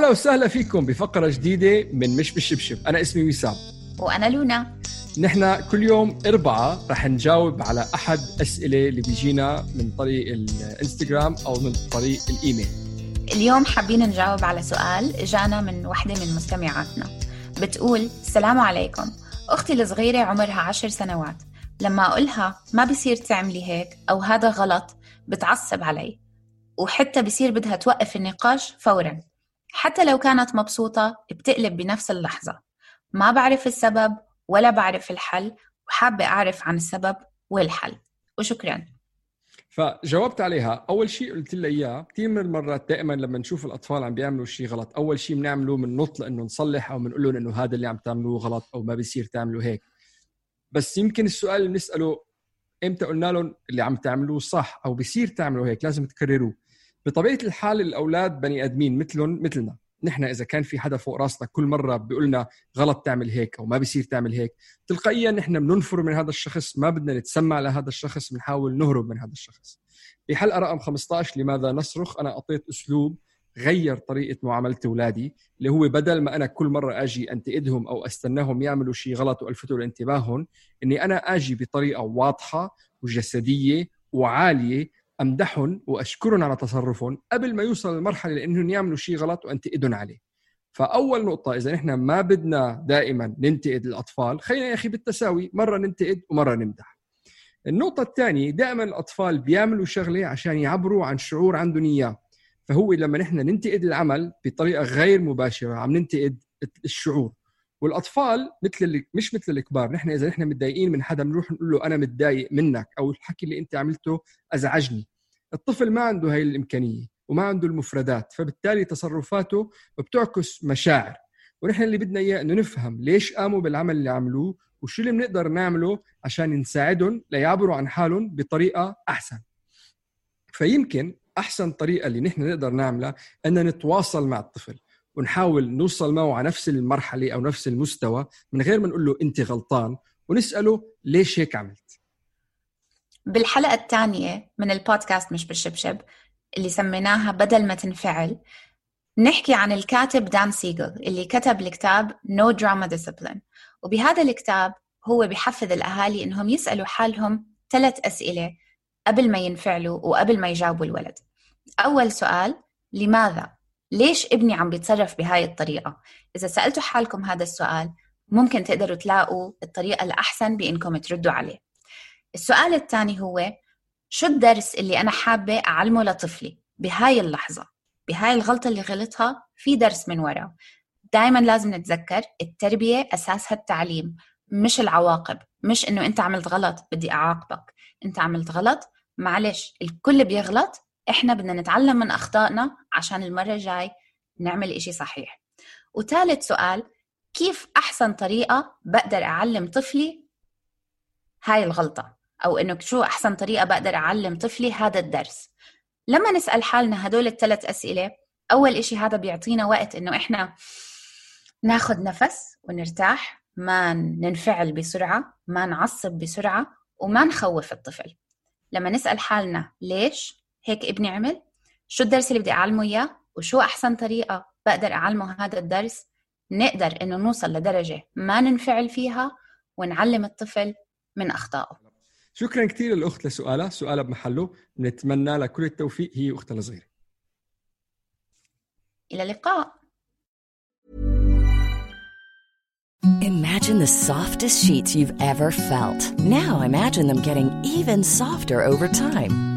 أهلا وسهلا فيكم بفقرة جديدة من مش بالشبشب، أنا اسمي وسام. وأنا لونا. نحن كل يوم أربعة رح نجاوب على أحد أسئلة اللي بيجينا من طريق الإنستغرام أو من طريق الإيميل. اليوم حابين نجاوب على سؤال إجانا من وحدة من مستمعاتنا. بتقول السلام عليكم. أختي الصغيرة عمرها عشر سنوات. لما أقولها ما بصير تعملي هيك أو هذا غلط بتعصب علي. وحتى بصير بدها توقف النقاش فورا. حتى لو كانت مبسوطة بتقلب بنفس اللحظة. ما بعرف السبب ولا بعرف الحل وحابة أعرف عن السبب والحل. وشكرا. فجاوبت عليها. أول شيء قلت لها إياه. كثير من المرات دائما لما نشوف الأطفال عم بيعملوا شيء غلط أول شيء بنعمله بننط لأنه نصلح أو بنقول لهم إنه هذا اللي عم تعملوه غلط أو ما بيصير تعملوا هيك. بس يمكن السؤال اللي بنسأله إمتى قلنا لهم اللي عم تعملوه صح أو بيصير تعملوا هيك؟ لازم تكرروه. بطبيعة الحال الأولاد بني آدمين مثلهم مثلنا. نحن إذا كان في حدا فوق راسنا كل مرة بيقول لنا غلط تعمل هيك أو ما بيصير تعمل هيك تلقائيا نحن بننفر من هذا الشخص ما بدنا نتسمع لهذا الشخص بنحاول نهرب من هذا الشخص. في حلقه رقم 15 لماذا نصرخ؟ أنا أعطيت أسلوب غير طريقة معاملة أولادي اللي هو بدل ما أنا كل مرة آجي أنتقدهم أو أستناهم يعملوا شيء غلط وألفتوا لانتباههم إني أنا آجي بطريقة واضحة وجسدية وعالية امدحهم واشكرهم على تصرفهم قبل ما يوصل للمرحلة لانهم يعملوا شيء غلط وانتقدهم عليه. فأول نقطة إذا نحن ما بدنا دائما ننتقد الأطفال خلينا يا أخي بالتساوي مرة ننتقد ومرة نمدح. النقطة الثانية دائما الأطفال بيعملوا شغلة عشان يعبروا عن شعور عندهم إياه. فهو لما نحن ننتقد العمل بطريقة غير مباشرة عم ننتقد الشعور. والأطفال مثل مش مثل الكبار. نحن إذا نحن متضايقين من حدا بنروح نقول له أنا متضايق منك أو الحكي اللي أنت عملته أزعجني. الطفل ما عنده هاي الإمكانية وما عنده المفردات فبالتالي تصرفاته بتعكس مشاعر. ونحن اللي بدنا إياه إنه نفهم ليش قاموا بالعمل اللي عملوه وشو اللي بنقدر نعمله عشان نساعدهم ليعبروا عن حالهم بطريقة أحسن. فيمكن أحسن طريقة اللي نحن نقدر نعملها ان نتواصل مع الطفل. ونحاول نوصل معه على نفس المرحلة أو نفس المستوى من غير ما نقول له أنت غلطان ونسأله ليش هيك عملت. بالحلقة الثانية من البودكاست مش بالشبشب اللي سميناها بدل ما تنفعل نحكي عن الكاتب دان سيجل اللي كتب الكتاب No Drama Discipline. وبهذا الكتاب هو بحفز الأهالي إنهم يسألوا حالهم ثلاث أسئلة قبل ما ينفعلوا وقبل ما يجاوبوا الولد. أول سؤال لماذا؟ ليش ابني عم بيتصرف بهاي الطريقة؟ إذا سألتوا حالكم هذا السؤال ممكن تقدروا تلاقوا الطريقة الأحسن بإنكم تردوا عليه. السؤال الثاني هو شو الدرس اللي أنا حابة أعلمه لطفلي؟ بهاي اللحظة بهاي الغلطة اللي غلطها في درس من وراه دائما لازم نتذكر التربية أساسها التعليم مش العواقب. مش إنه أنت عملت غلط بدي أعاقبك. أنت عملت غلط معلش الكل بيغلط إحنا بدنا نتعلم من أخطائنا عشان المرة الجاي نعمل إشي صحيح. وثالث سؤال كيف أحسن طريقة بقدر أعلم طفلي هاي الغلطة؟ أو إنه شو أحسن طريقة بقدر أعلم طفلي هذا الدرس؟ لما نسأل حالنا هدول الثلاث أسئلة أول إشي هذا بيعطينا وقت إنه إحنا ناخد نفس ونرتاح ما ننفعل بسرعة ما نعصب بسرعة وما نخوف الطفل. لما نسأل حالنا ليش هيك ابني عمل شو الدرس اللي بدي أعلمه إياه؟ وشو أحسن طريقة بقدر أعلمه هذا الدرس؟ نقدر إنه نوصل لدرجة ما ننفعل فيها ونعلم الطفل من أخطائه. شكرا كثير للأخت لسؤالها سؤالها بمحله نتمنى لها كل التوفيق هي أختها الصغيرة. إلى اللقاء. Imagine the softest sheets you've ever felt. Now imagine them getting even softer over time.